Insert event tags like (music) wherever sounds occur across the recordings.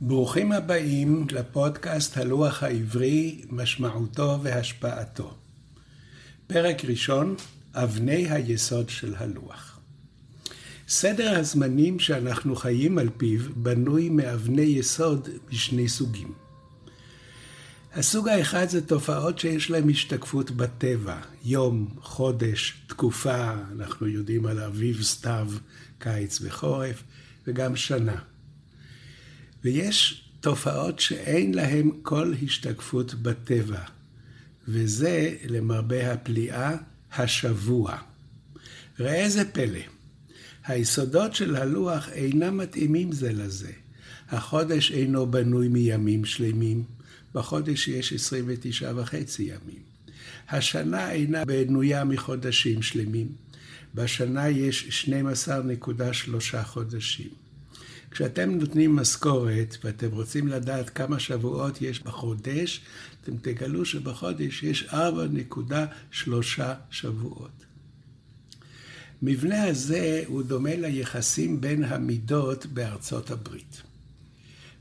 ברוכים הבאים לפודקאסט הלוח העברי, משמעותו והשפעתו. פרק ראשון, אבני היסוד של הלוח. סדר הזמנים שאנחנו חיים על פיו בנוי מאבני יסוד משני סוגים. הסוג האחד זה תופעות שיש להן השתקפות בטבע, יום, חודש, תקופה, אנחנו יודעים על אביב, סתיו, קיץ וחורף, וגם שנה. ויש תופעות שאין להן כל השתקפות בטבע, וזה, למרבה הפליאה, השבוע. ראה זה פלא, היסודות של הלוח אינם מתאימים זה לזה. החודש אינו בנוי מימים שלמים, בחודש יש 29 וחצי ימים. השנה אינה בנויה מחודשים שלמים, בשנה יש 12.3 חודשים. כשאתם נותנים משכורת ואתם רוצים לדעת כמה שבועות יש בחודש, אתם תגלו שבחודש יש 4.3 שבועות. מבנה הזה הוא דומה ליחסים בין המידות בארצות הברית.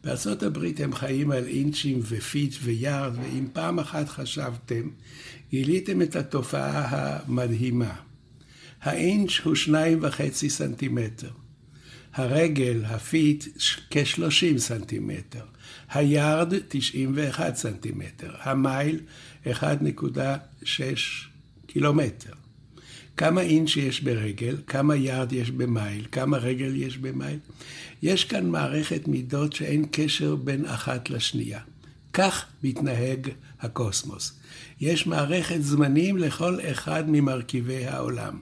בארצות הברית הם חיים על אינצ'ים ופיט ויארד, ואם פעם אחת חשבתם, גיליתם את התופעה המדהימה. האינץ' הוא שניים וחצי סנטימטר. הרגל, הפיט, כ-30 סנטימטר. היארד, 91 סנטימטר. המייל, 1.6 קילומטר. כמה אינץ' יש ברגל, כמה יארד יש במייל, כמה רגל יש במייל. יש כאן מערכת מידות שאין קשר בין אחת לשנייה. כך מתנהג הקוסמוס. יש מערכת זמנים לכל אחד ממרכיבי העולם.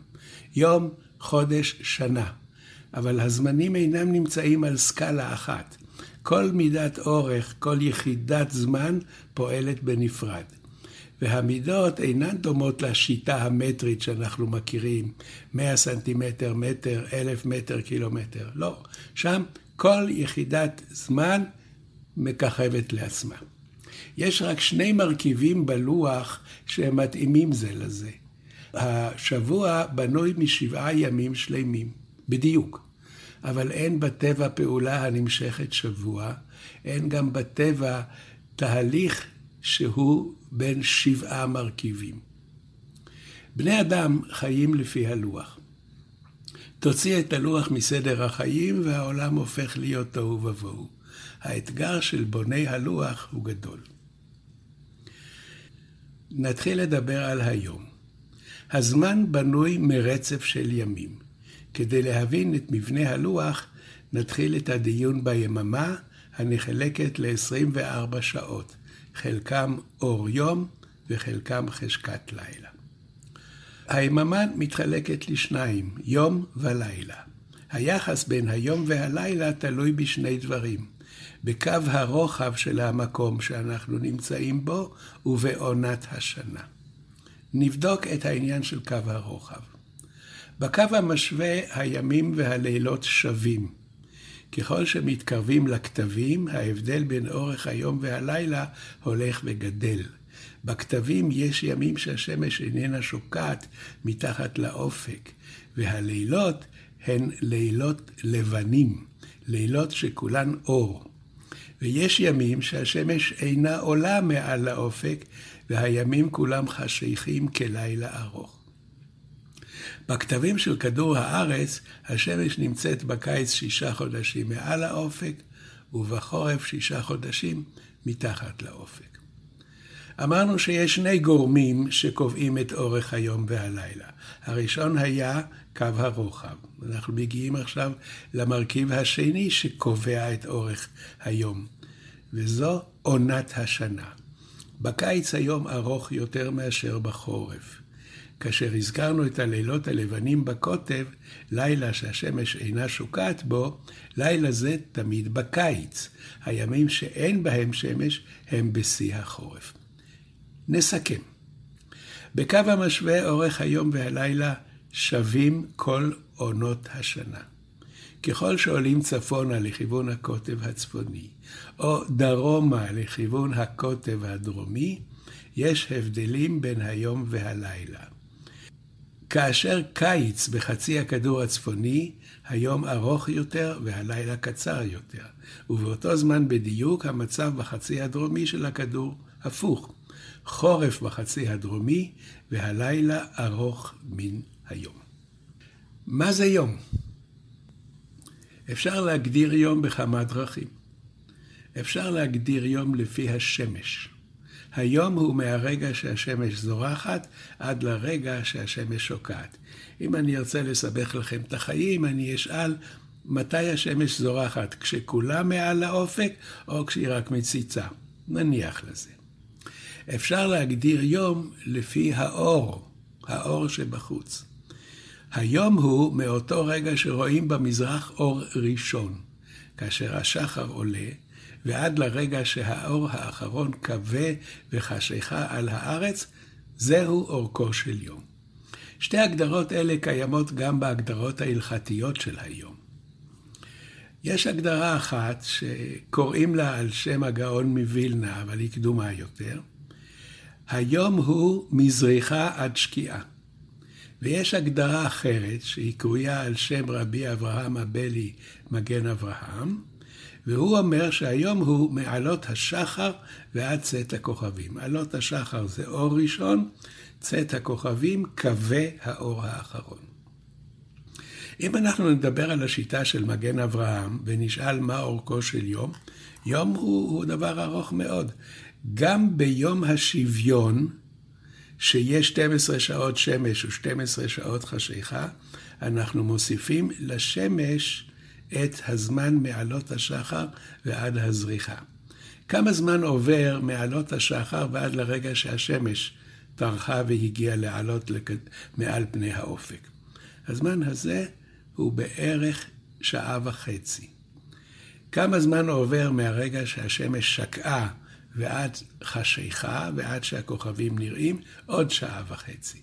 יום, חודש, שנה. אבל הזמנים אינם נמצאים על סקאלה אחת. כל מידת אורך, כל יחידת זמן פועלת בנפרד. והמידות אינן דומות לשיטה המטרית שאנחנו מכירים, 100 סנטימטר, מטר, אלף מטר, קילומטר. לא, שם כל יחידת זמן מככבת לעצמה. יש רק שני מרכיבים בלוח שהם מתאימים זה לזה. השבוע בנוי משבעה ימים שלמים, בדיוק. אבל אין בטבע פעולה הנמשכת שבוע, אין גם בטבע תהליך שהוא בין שבעה מרכיבים. בני אדם חיים לפי הלוח. תוציא את הלוח מסדר החיים והעולם הופך להיות תוהו ובוהו. האתגר של בוני הלוח הוא גדול. נתחיל לדבר על היום. הזמן בנוי מרצף של ימים. כדי להבין את מבנה הלוח, נתחיל את הדיון ביממה, הנחלקת ל-24 שעות, חלקם אור יום וחלקם חשכת לילה. היממה מתחלקת לשניים, יום ולילה. היחס בין היום והלילה תלוי בשני דברים, בקו הרוחב של המקום שאנחנו נמצאים בו ובעונת השנה. נבדוק את העניין של קו הרוחב. בקו המשווה הימים והלילות שווים. ככל שמתקרבים לכתבים, ההבדל בין אורך היום והלילה הולך וגדל. בכתבים יש ימים שהשמש איננה שוקעת מתחת לאופק, והלילות הן לילות לבנים, לילות שכולן אור. ויש ימים שהשמש אינה עולה מעל לאופק, והימים כולם חשיכים כלילה ארוך. בכתבים של כדור הארץ, השמש נמצאת בקיץ שישה חודשים מעל האופק, ובחורף שישה חודשים מתחת לאופק. אמרנו שיש שני גורמים שקובעים את אורך היום והלילה. הראשון היה קו הרוחב. אנחנו מגיעים עכשיו למרכיב השני שקובע את אורך היום, וזו עונת השנה. בקיץ היום ארוך יותר מאשר בחורף. כאשר הזכרנו את הלילות הלבנים בקוטב, לילה שהשמש אינה שוקעת בו, לילה זה תמיד בקיץ. הימים שאין בהם שמש הם בשיא החורף. נסכם. בקו המשווה אורך היום והלילה שווים כל עונות השנה. ככל שעולים צפונה לכיוון הקוטב הצפוני, או דרומה לכיוון הקוטב הדרומי, יש הבדלים בין היום והלילה. כאשר קיץ בחצי הכדור הצפוני, היום ארוך יותר והלילה קצר יותר, ובאותו זמן בדיוק המצב בחצי הדרומי של הכדור הפוך. חורף בחצי הדרומי והלילה ארוך מן היום. מה זה יום? אפשר להגדיר יום בכמה דרכים. אפשר להגדיר יום לפי השמש. היום הוא מהרגע שהשמש זורחת עד לרגע שהשמש שוקעת. אם אני ארצה לסבך לכם את החיים, אני אשאל מתי השמש זורחת, כשכולה מעל האופק או כשהיא רק מציצה. נניח לזה. אפשר להגדיר יום לפי האור, האור שבחוץ. היום הוא מאותו רגע שרואים במזרח אור ראשון, כאשר השחר עולה, ועד לרגע שהאור האחרון כבה וחשיכה על הארץ, זהו אורכו של יום. שתי הגדרות אלה קיימות גם בהגדרות ההלכתיות של היום. יש הגדרה אחת שקוראים לה על שם הגאון מווילנה, אבל היא קדומה יותר. היום הוא מזריחה עד שקיעה. ויש הגדרה אחרת שהיא קרויה על שם רבי אברהם אבלי מגן אברהם, והוא אומר שהיום הוא מעלות השחר ועד צאת הכוכבים. עלות השחר זה אור ראשון, צאת הכוכבים, קווי האור האחרון. אם אנחנו נדבר על השיטה של מגן אברהם ונשאל מה אורכו של יום, יום הוא, הוא דבר ארוך מאוד. גם ביום השוויון, שיש 12 שעות שמש ו-12 שעות חשיכה, אנחנו מוסיפים לשמש את הזמן מעלות השחר ועד הזריחה. כמה זמן עובר מעלות השחר ועד לרגע שהשמש טרחה והגיעה לעלות מעל פני האופק? הזמן הזה הוא בערך שעה וחצי. כמה זמן עובר מהרגע שהשמש שקעה ועד חשיכה ועד שהכוכבים נראים? עוד שעה וחצי.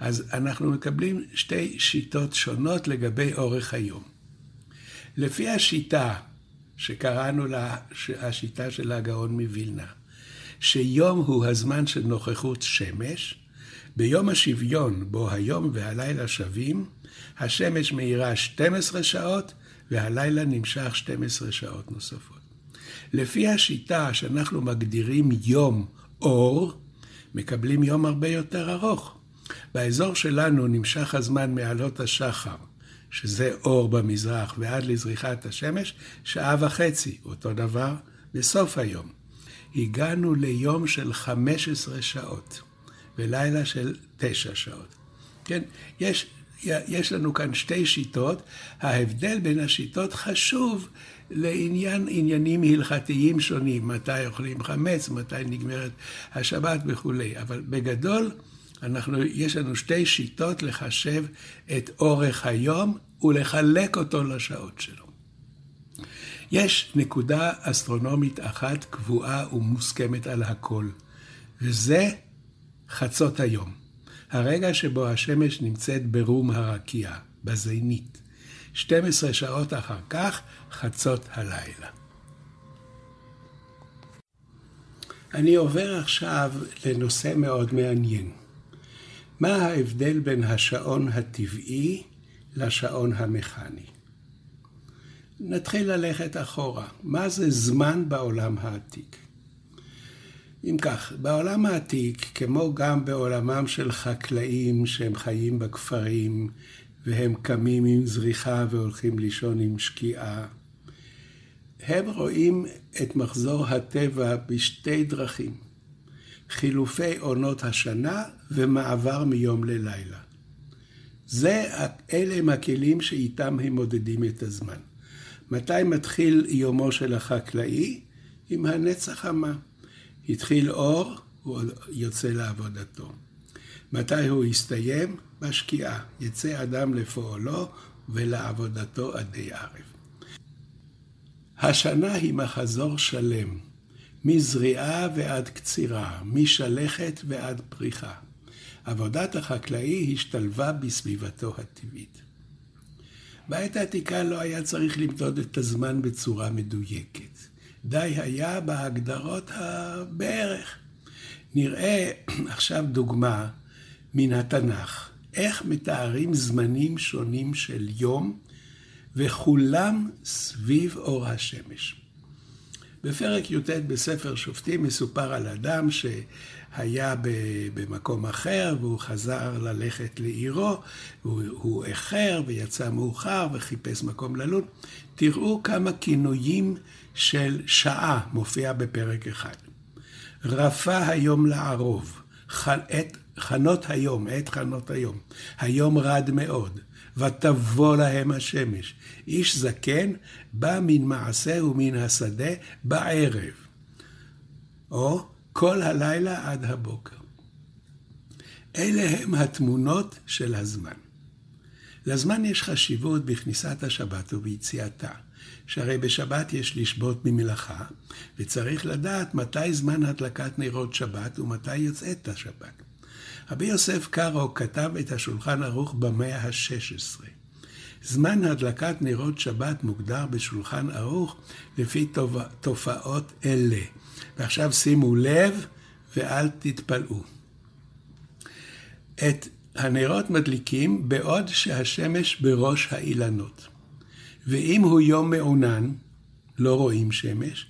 אז אנחנו מקבלים שתי שיטות שונות לגבי אורך היום. לפי השיטה שקראנו לה השיטה של הגאון מווילנה, שיום הוא הזמן של נוכחות שמש, ביום השוויון, בו היום והלילה שווים, השמש מאירה 12 שעות והלילה נמשך 12 שעות נוספות. לפי השיטה שאנחנו מגדירים יום אור, מקבלים יום הרבה יותר ארוך. באזור שלנו נמשך הזמן מעלות השחר שזה אור במזרח, ועד לזריחת השמש, שעה וחצי, אותו דבר בסוף היום. הגענו ליום של 15 שעות, ולילה של 9 שעות. כן, יש, יש לנו כאן שתי שיטות, ההבדל בין השיטות חשוב לעניין עניינים הלכתיים שונים, מתי אוכלים חמץ, מתי נגמרת השבת וכולי, אבל בגדול, אנחנו, יש לנו שתי שיטות לחשב את אורך היום ולחלק אותו לשעות שלו. יש נקודה אסטרונומית אחת קבועה ומוסכמת על הכל, וזה חצות היום. הרגע שבו השמש נמצאת ברום הרקיע, בזינית. 12 שעות אחר כך, חצות הלילה. אני עובר עכשיו לנושא מאוד מעניין. מה ההבדל בין השעון הטבעי לשעון המכני? נתחיל ללכת אחורה. מה זה זמן בעולם העתיק? אם כך, בעולם העתיק, כמו גם בעולמם של חקלאים שהם חיים בכפרים, והם קמים עם זריחה והולכים לישון עם שקיעה, הם רואים את מחזור הטבע בשתי דרכים. חילופי עונות השנה ומעבר מיום ללילה. זה, אלה הם הכלים שאיתם הם מודדים את הזמן. מתי מתחיל יומו של החקלאי? עם הנצח המה. התחיל אור, הוא יוצא לעבודתו. מתי הוא יסתיים? בשקיעה. יצא אדם לפועלו ולעבודתו עדי ערב. השנה היא מחזור שלם. מזריעה ועד קצירה, משלכת ועד פריחה. עבודת החקלאי השתלבה בסביבתו הטבעית. בעת העתיקה לא היה צריך למדוד את הזמן בצורה מדויקת. די היה בהגדרות הבערך. נראה (clears throat) עכשיו דוגמה מן התנ"ך. איך מתארים זמנים שונים של יום, וכולם סביב אור השמש. בפרק י"ט בספר שופטים מסופר על אדם שהיה במקום אחר והוא חזר ללכת לעירו, והוא איחר ויצא מאוחר וחיפש מקום ללון. תראו כמה כינויים של שעה מופיע בפרק אחד. רפה היום לערוב, עת חנות היום, עת חנות היום. היום רד מאוד, ותבוא להם השמש. איש זקן בא מן מעשה ומן השדה בערב, או כל הלילה עד הבוקר. אלה הם התמונות של הזמן. לזמן יש חשיבות בכניסת השבת וביציאתה, שהרי בשבת יש לשבות ממלאכה, וצריך לדעת מתי זמן הדלקת נרות שבת ומתי יוצאת השבת. רבי יוסף קארו כתב את השולחן ערוך במאה ה-16. זמן הדלקת נרות שבת מוגדר בשולחן ערוך לפי תופעות אלה. ועכשיו שימו לב ואל תתפלאו. את הנרות מדליקים בעוד שהשמש בראש האילנות. ואם הוא יום מעונן, לא רואים שמש,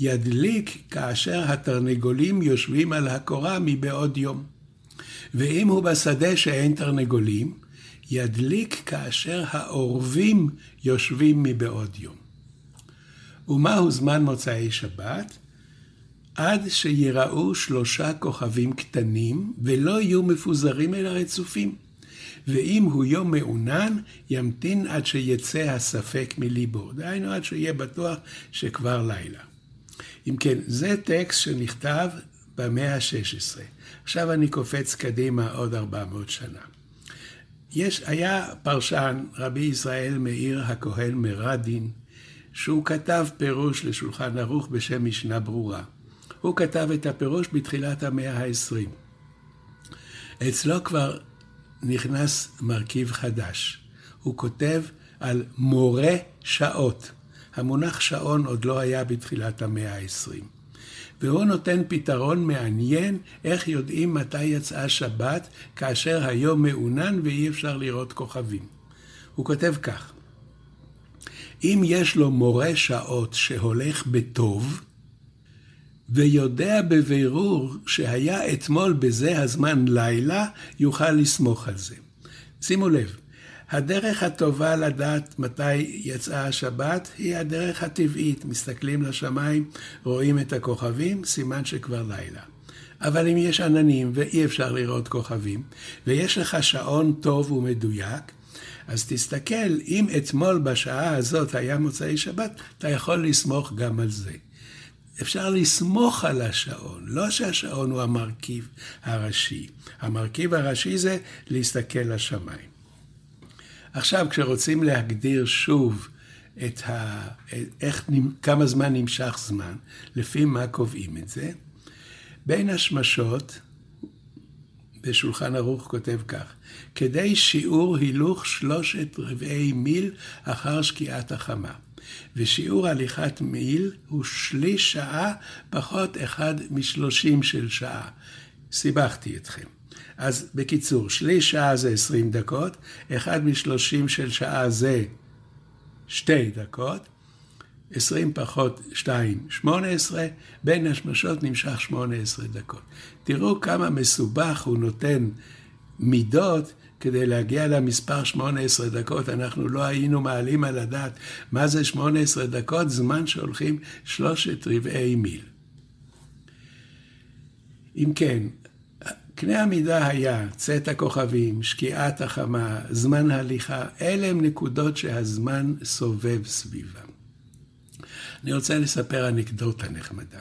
ידליק כאשר התרנגולים יושבים על הקורה מבעוד יום. ואם הוא בשדה שאין תרנגולים, ידליק כאשר העורבים יושבים מבעוד יום. ומהו זמן מוצאי שבת? עד שיראו שלושה כוכבים קטנים ולא יהיו מפוזרים אלא רצופים. ואם הוא יום מעונן, ימתין עד שיצא הספק מליבו. דהיינו עד שיהיה בטוח שכבר לילה. אם כן, זה טקסט שנכתב במאה ה-16. עכשיו אני קופץ קדימה עוד 400 שנה. יש, היה פרשן, רבי ישראל מאיר הכהן מרדין, שהוא כתב פירוש לשולחן ערוך בשם משנה ברורה. הוא כתב את הפירוש בתחילת המאה ה-20. אצלו כבר נכנס מרכיב חדש. הוא כותב על מורה שעות. המונח שעון עוד לא היה בתחילת המאה ה-20. והוא נותן פתרון מעניין איך יודעים מתי יצאה שבת כאשר היום מעונן ואי אפשר לראות כוכבים. הוא כותב כך: אם יש לו מורה שעות שהולך בטוב, ויודע בבירור שהיה אתמול בזה הזמן לילה, יוכל לסמוך על זה. שימו לב, הדרך הטובה לדעת מתי יצאה השבת היא הדרך הטבעית. מסתכלים לשמיים, רואים את הכוכבים, סימן שכבר לילה. אבל אם יש עננים ואי אפשר לראות כוכבים, ויש לך שעון טוב ומדויק, אז תסתכל, אם אתמול בשעה הזאת היה מוצאי שבת, אתה יכול לסמוך גם על זה. אפשר לסמוך על השעון, לא שהשעון הוא המרכיב הראשי. המרכיב הראשי זה להסתכל לשמיים. עכשיו, כשרוצים להגדיר שוב את ה... איך, כמה זמן נמשך זמן, לפי מה קובעים את זה, בין השמשות, בשולחן ערוך כותב כך, כדי שיעור הילוך שלושת רבעי מיל אחר שקיעת החמה. ושיעור הליכת מיל הוא שליש שעה פחות אחד משלושים של שעה. סיבכתי אתכם. אז בקיצור, שליש שעה זה 20 דקות, אחד משלושים של שעה זה שתי דקות, 20 פחות 2, 18, בין השמשות נמשך 18 דקות. תראו כמה מסובך הוא נותן מידות כדי להגיע למספר 18 דקות. אנחנו לא היינו מעלים על הדעת מה זה 18 דקות, זמן שהולכים שלושת רבעי מיל. אם כן, קנה המידה היה צאת הכוכבים, שקיעת החמה, זמן הליכה, אלה הם נקודות שהזמן סובב סביבם. אני רוצה לספר אנקדוטה נחמדה.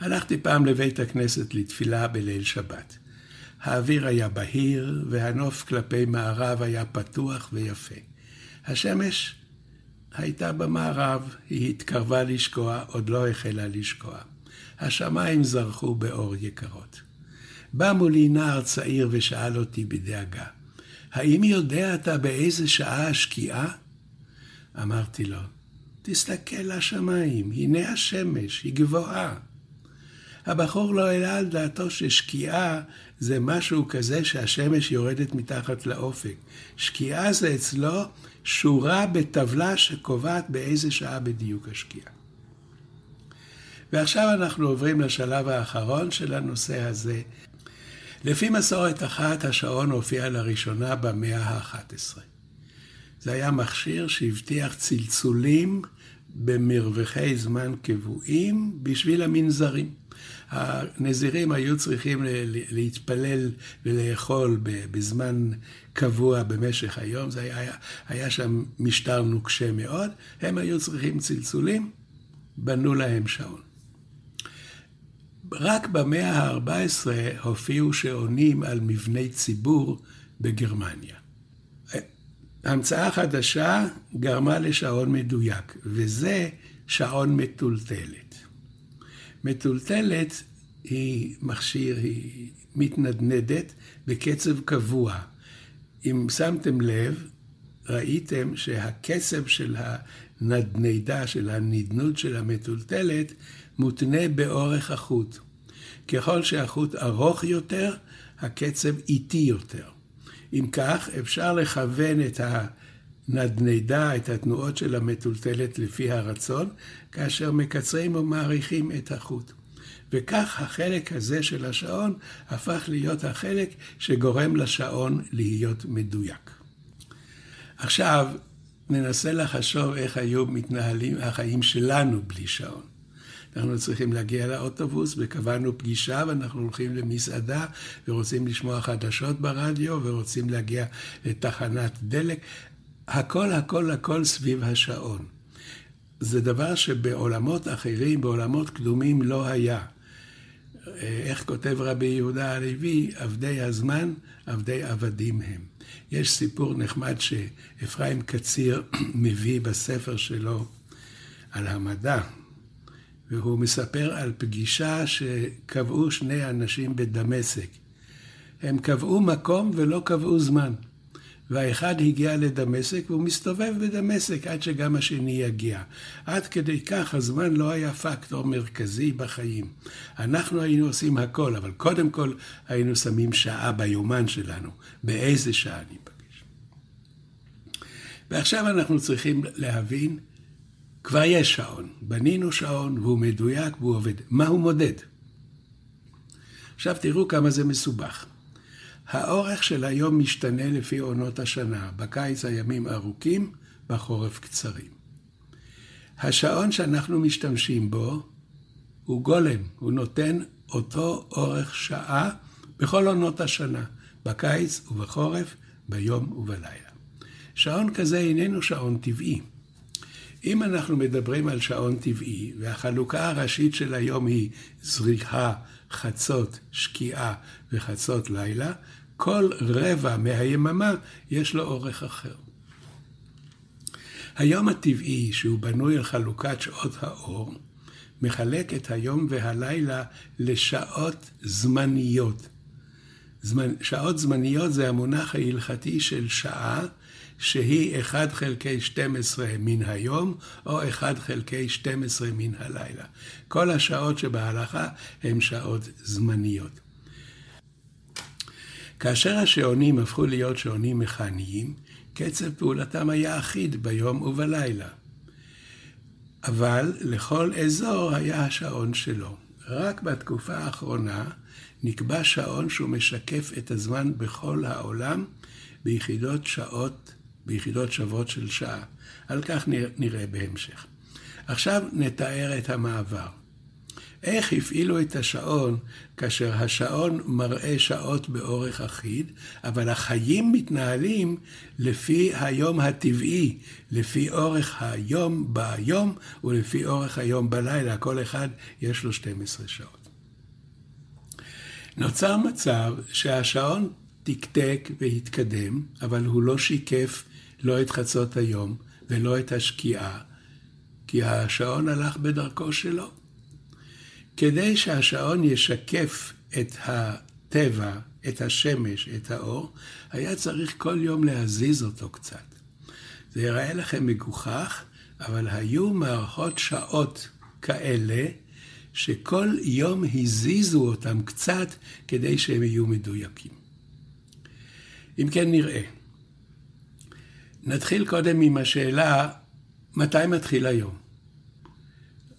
הלכתי פעם לבית הכנסת לתפילה בליל שבת. האוויר היה בהיר, והנוף כלפי מערב היה פתוח ויפה. השמש הייתה במערב, היא התקרבה לשקוע, עוד לא החלה לשקוע. השמיים זרחו באור יקרות. בא מולי נער צעיר ושאל אותי בדאגה, האם יודע אתה באיזה שעה השקיעה? אמרתי לו, תסתכל לשמיים, הנה השמש, היא גבוהה. הבחור לא העלה על דעתו ששקיעה זה משהו כזה שהשמש יורדת מתחת לאופק. שקיעה זה אצלו שורה בטבלה שקובעת באיזה שעה בדיוק השקיעה. ועכשיו אנחנו עוברים לשלב האחרון של הנושא הזה. לפי מסורת אחת, השעון הופיע לראשונה במאה ה-11. זה היה מכשיר שהבטיח צלצולים במרווחי זמן קבועים בשביל המנזרים. הנזירים היו צריכים להתפלל ולאכול בזמן קבוע במשך היום, זה היה, היה שם משטר נוקשה מאוד, הם היו צריכים צלצולים, בנו להם שעון. רק במאה ה-14 הופיעו שעונים על מבני ציבור בגרמניה. המצאה חדשה גרמה לשעון מדויק, וזה שעון מטולטלת. מטולטלת היא מכשיר, היא מתנדנדת בקצב קבוע. אם שמתם לב, ראיתם שהקצב של הנדנדה, של הנדנוד של המטולטלת, מותנה באורך החוט. ככל שהחוט ארוך יותר, הקצב איטי יותר. אם כך, אפשר לכוון את הנדנדה, את התנועות של המטולטלת לפי הרצון, כאשר מקצרים ומאריכים את החוט. וכך החלק הזה של השעון הפך להיות החלק שגורם לשעון להיות מדויק. עכשיו ננסה לחשוב איך היו מתנהלים החיים שלנו בלי שעון. אנחנו צריכים להגיע לאוטובוס וקבענו פגישה ואנחנו הולכים למסעדה ורוצים לשמוע חדשות ברדיו ורוצים להגיע לתחנת דלק. הכל הכל הכל סביב השעון. זה דבר שבעולמות אחרים, בעולמות קדומים לא היה. איך כותב רבי יהודה הלוי, עבדי הזמן, עבדי עבדים הם. יש סיפור נחמד שאפרים קציר (clears throat) מביא בספר שלו על המדע, והוא מספר על פגישה שקבעו שני אנשים בדמשק. הם קבעו מקום ולא קבעו זמן. והאחד הגיע לדמשק והוא מסתובב בדמשק עד שגם השני יגיע. עד כדי כך הזמן לא היה פקטור מרכזי בחיים. אנחנו היינו עושים הכל, אבל קודם כל היינו שמים שעה ביומן שלנו, באיזה שעה ניפגש. ועכשיו אנחנו צריכים להבין, כבר יש שעון. בנינו שעון והוא מדויק והוא עובד. מה הוא מודד? עכשיו תראו כמה זה מסובך. האורך של היום משתנה לפי עונות השנה. בקיץ הימים ארוכים, בחורף קצרים. השעון שאנחנו משתמשים בו הוא גולם, הוא נותן אותו אורך שעה בכל עונות השנה, בקיץ ובחורף, ביום ובלילה. שעון כזה איננו שעון טבעי. אם אנחנו מדברים על שעון טבעי, והחלוקה הראשית של היום היא זריחה, חצות, שקיעה וחצות לילה, כל רבע מהיממה יש לו אורך אחר. היום הטבעי, שהוא בנוי על חלוקת שעות האור, מחלק את היום והלילה לשעות זמניות. זמנ... שעות זמניות זה המונח ההלכתי של שעה, שהיא 1 חלקי 12 מן היום, או 1 חלקי 12 מן הלילה. כל השעות שבהלכה הן שעות זמניות. כאשר השעונים הפכו להיות שעונים מכניים, קצב פעולתם היה אחיד ביום ובלילה. אבל לכל אזור היה השעון שלו. רק בתקופה האחרונה נקבע שעון שהוא משקף את הזמן בכל העולם ביחידות שעות, ביחידות שוות של שעה. על כך נראה בהמשך. עכשיו נתאר את המעבר. איך הפעילו את השעון כאשר השעון מראה שעות באורך אחיד, אבל החיים מתנהלים לפי היום הטבעי, לפי אורך היום ביום ולפי אורך היום בלילה, כל אחד יש לו 12 שעות. נוצר מצב שהשעון תקתק והתקדם, אבל הוא לא שיקף לא את חצות היום ולא את השקיעה, כי השעון הלך בדרכו שלו. כדי שהשעון ישקף את הטבע, את השמש, את האור, היה צריך כל יום להזיז אותו קצת. זה ייראה לכם מגוחך, אבל היו מערכות שעות כאלה שכל יום הזיזו אותם קצת כדי שהם יהיו מדויקים. אם כן נראה. נתחיל קודם עם השאלה, מתי מתחיל היום?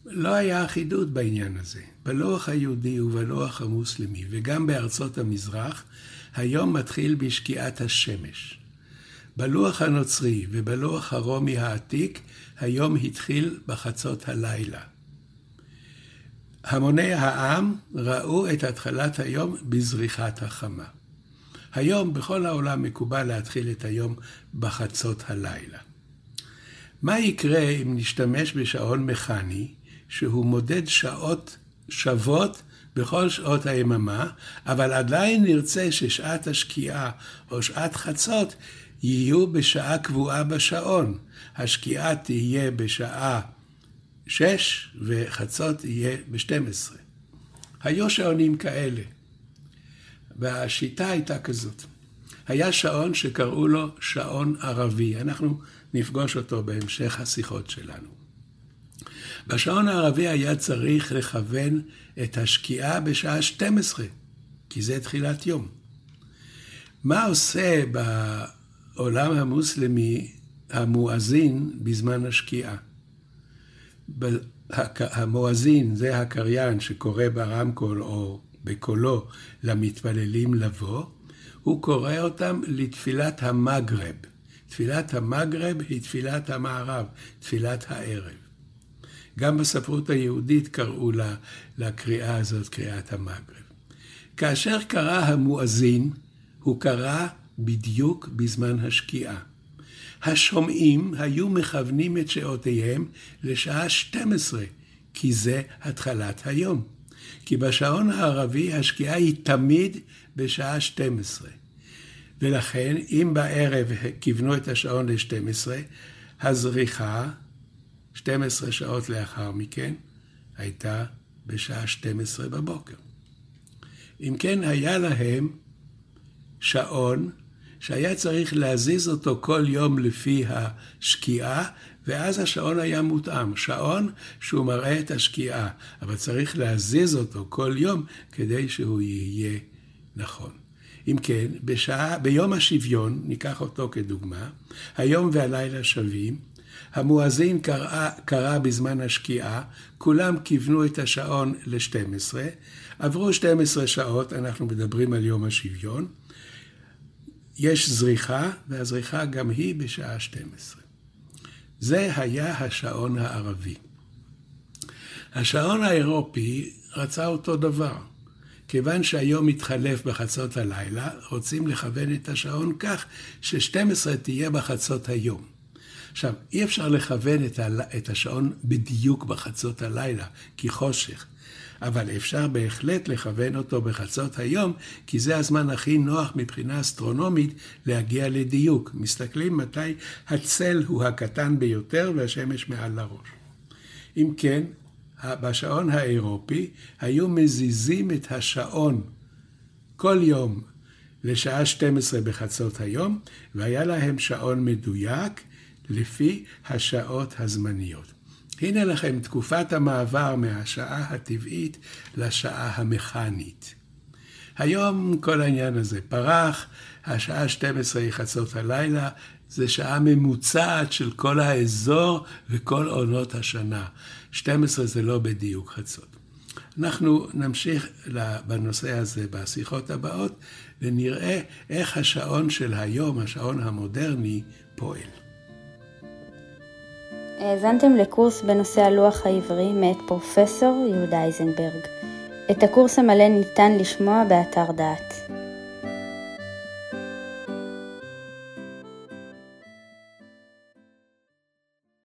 לא היה אחידות בעניין הזה. בלוח היהודי ובלוח המוסלמי, וגם בארצות המזרח, היום מתחיל בשקיעת השמש. בלוח הנוצרי ובלוח הרומי העתיק, היום התחיל בחצות הלילה. המוני העם ראו את התחלת היום בזריחת החמה. היום בכל העולם מקובל להתחיל את היום בחצות הלילה. מה יקרה אם נשתמש בשעון מכני, שהוא מודד שעות שוות בכל שעות היממה, אבל עדיין נרצה ששעת השקיעה או שעת חצות יהיו בשעה קבועה בשעון. השקיעה תהיה בשעה שש וחצות יהיה ב-12. היו שעונים כאלה, והשיטה הייתה כזאת. היה שעון שקראו לו שעון ערבי, אנחנו נפגוש אותו בהמשך השיחות שלנו. בשעון הערבי היה צריך לכוון את השקיעה בשעה 12, כי זה תחילת יום. מה עושה בעולם המוסלמי המואזין בזמן השקיעה? המואזין זה הקריין שקורא ברמקול או בקולו למתפללים לבוא, הוא קורא אותם לתפילת המגרב. תפילת המגרב היא תפילת המערב, תפילת הערב. גם בספרות היהודית קראו לה, לקריאה הזאת קריאת המגרב. כאשר קרא המואזין, הוא קרא בדיוק בזמן השקיעה. השומעים היו מכוונים את שעותיהם לשעה 12, כי זה התחלת היום. כי בשעון הערבי השקיעה היא תמיד בשעה 12. ולכן, אם בערב כיוונו את השעון ל-12, הזריחה 12 שעות לאחר מכן הייתה בשעה 12 בבוקר. אם כן, היה להם שעון שהיה צריך להזיז אותו כל יום לפי השקיעה, ואז השעון היה מותאם. שעון שהוא מראה את השקיעה, אבל צריך להזיז אותו כל יום כדי שהוא יהיה נכון. אם כן, בשעה, ביום השוויון, ניקח אותו כדוגמה, היום והלילה שווים, המואזין קרא, קרא בזמן השקיעה, כולם כיוונו את השעון ל-12, עברו 12 שעות, אנחנו מדברים על יום השוויון, יש זריחה, והזריחה גם היא בשעה 12. זה היה השעון הערבי. השעון האירופי רצה אותו דבר. כיוון שהיום מתחלף בחצות הלילה, רוצים לכוון את השעון כך ש-12 תהיה בחצות היום. עכשיו, אי אפשר לכוון את, השעון בדיוק בחצות הלילה, כי חושך. אבל אפשר בהחלט לכוון אותו בחצות היום, כי זה הזמן הכי נוח מבחינה אסטרונומית להגיע לדיוק. מסתכלים מתי הצל הוא הקטן ביותר והשמש מעל לראש. אם כן, בשעון האירופי היו מזיזים את השעון כל יום לשעה 12 בחצות היום, והיה להם שעון מדויק לפי השעות הזמניות. הנה לכם תקופת המעבר מהשעה הטבעית לשעה המכנית. היום כל העניין הזה פרח, השעה 12 היא חצות הלילה, זה שעה ממוצעת של כל האזור וכל עונות השנה. 12 זה לא בדיוק חצות. אנחנו נמשיך בנושא הזה בשיחות הבאות ונראה איך השעון של היום, השעון המודרני, פועל. האזנתם לקורס בנושא הלוח העברי מאת פרופסור יהודה איזנברג. את הקורס המלא ניתן לשמוע באתר דעת.